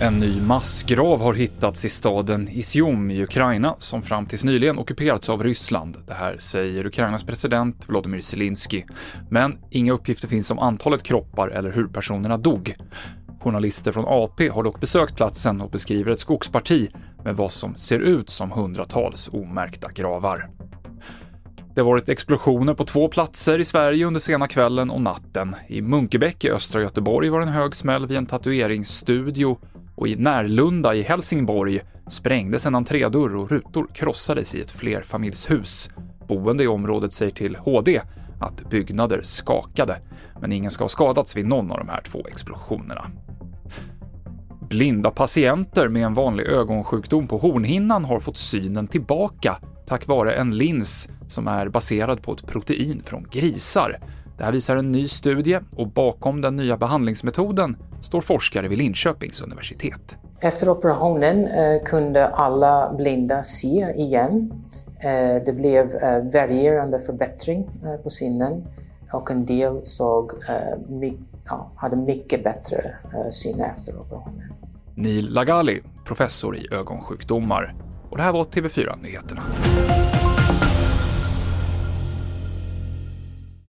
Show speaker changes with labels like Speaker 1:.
Speaker 1: En ny massgrav har hittats i staden Izium i Ukraina som fram tills nyligen ockuperats av Ryssland. Det här säger Ukrainas president Volodymyr Zelensky. Men inga uppgifter finns om antalet kroppar eller hur personerna dog. Journalister från AP har dock besökt platsen och beskriver ett skogsparti med vad som ser ut som hundratals omärkta gravar. Det har varit explosioner på två platser i Sverige under sena kvällen och natten. I Munkebäck i östra Göteborg var det en hög smäll vid en tatueringsstudio och i Närlunda i Helsingborg sprängdes en entrédörr och rutor krossades i ett flerfamiljshus. Boende i området säger till HD att byggnader skakade, men ingen ska ha skadats vid någon av de här två explosionerna. Blinda patienter med en vanlig ögonsjukdom på hornhinnan har fått synen tillbaka tack vare en lins som är baserad på ett protein från grisar. Det här visar en ny studie och bakom den nya behandlingsmetoden står forskare vid Linköpings universitet.
Speaker 2: Efter operationen eh, kunde alla blinda se igen. Eh, det blev eh, varierande förbättring på synen och en del såg, ja, hade mycket bättre syn efter operationen.
Speaker 1: Neil Lagali, professor i ögonsjukdomar. Och det här var TV4 Nyheterna.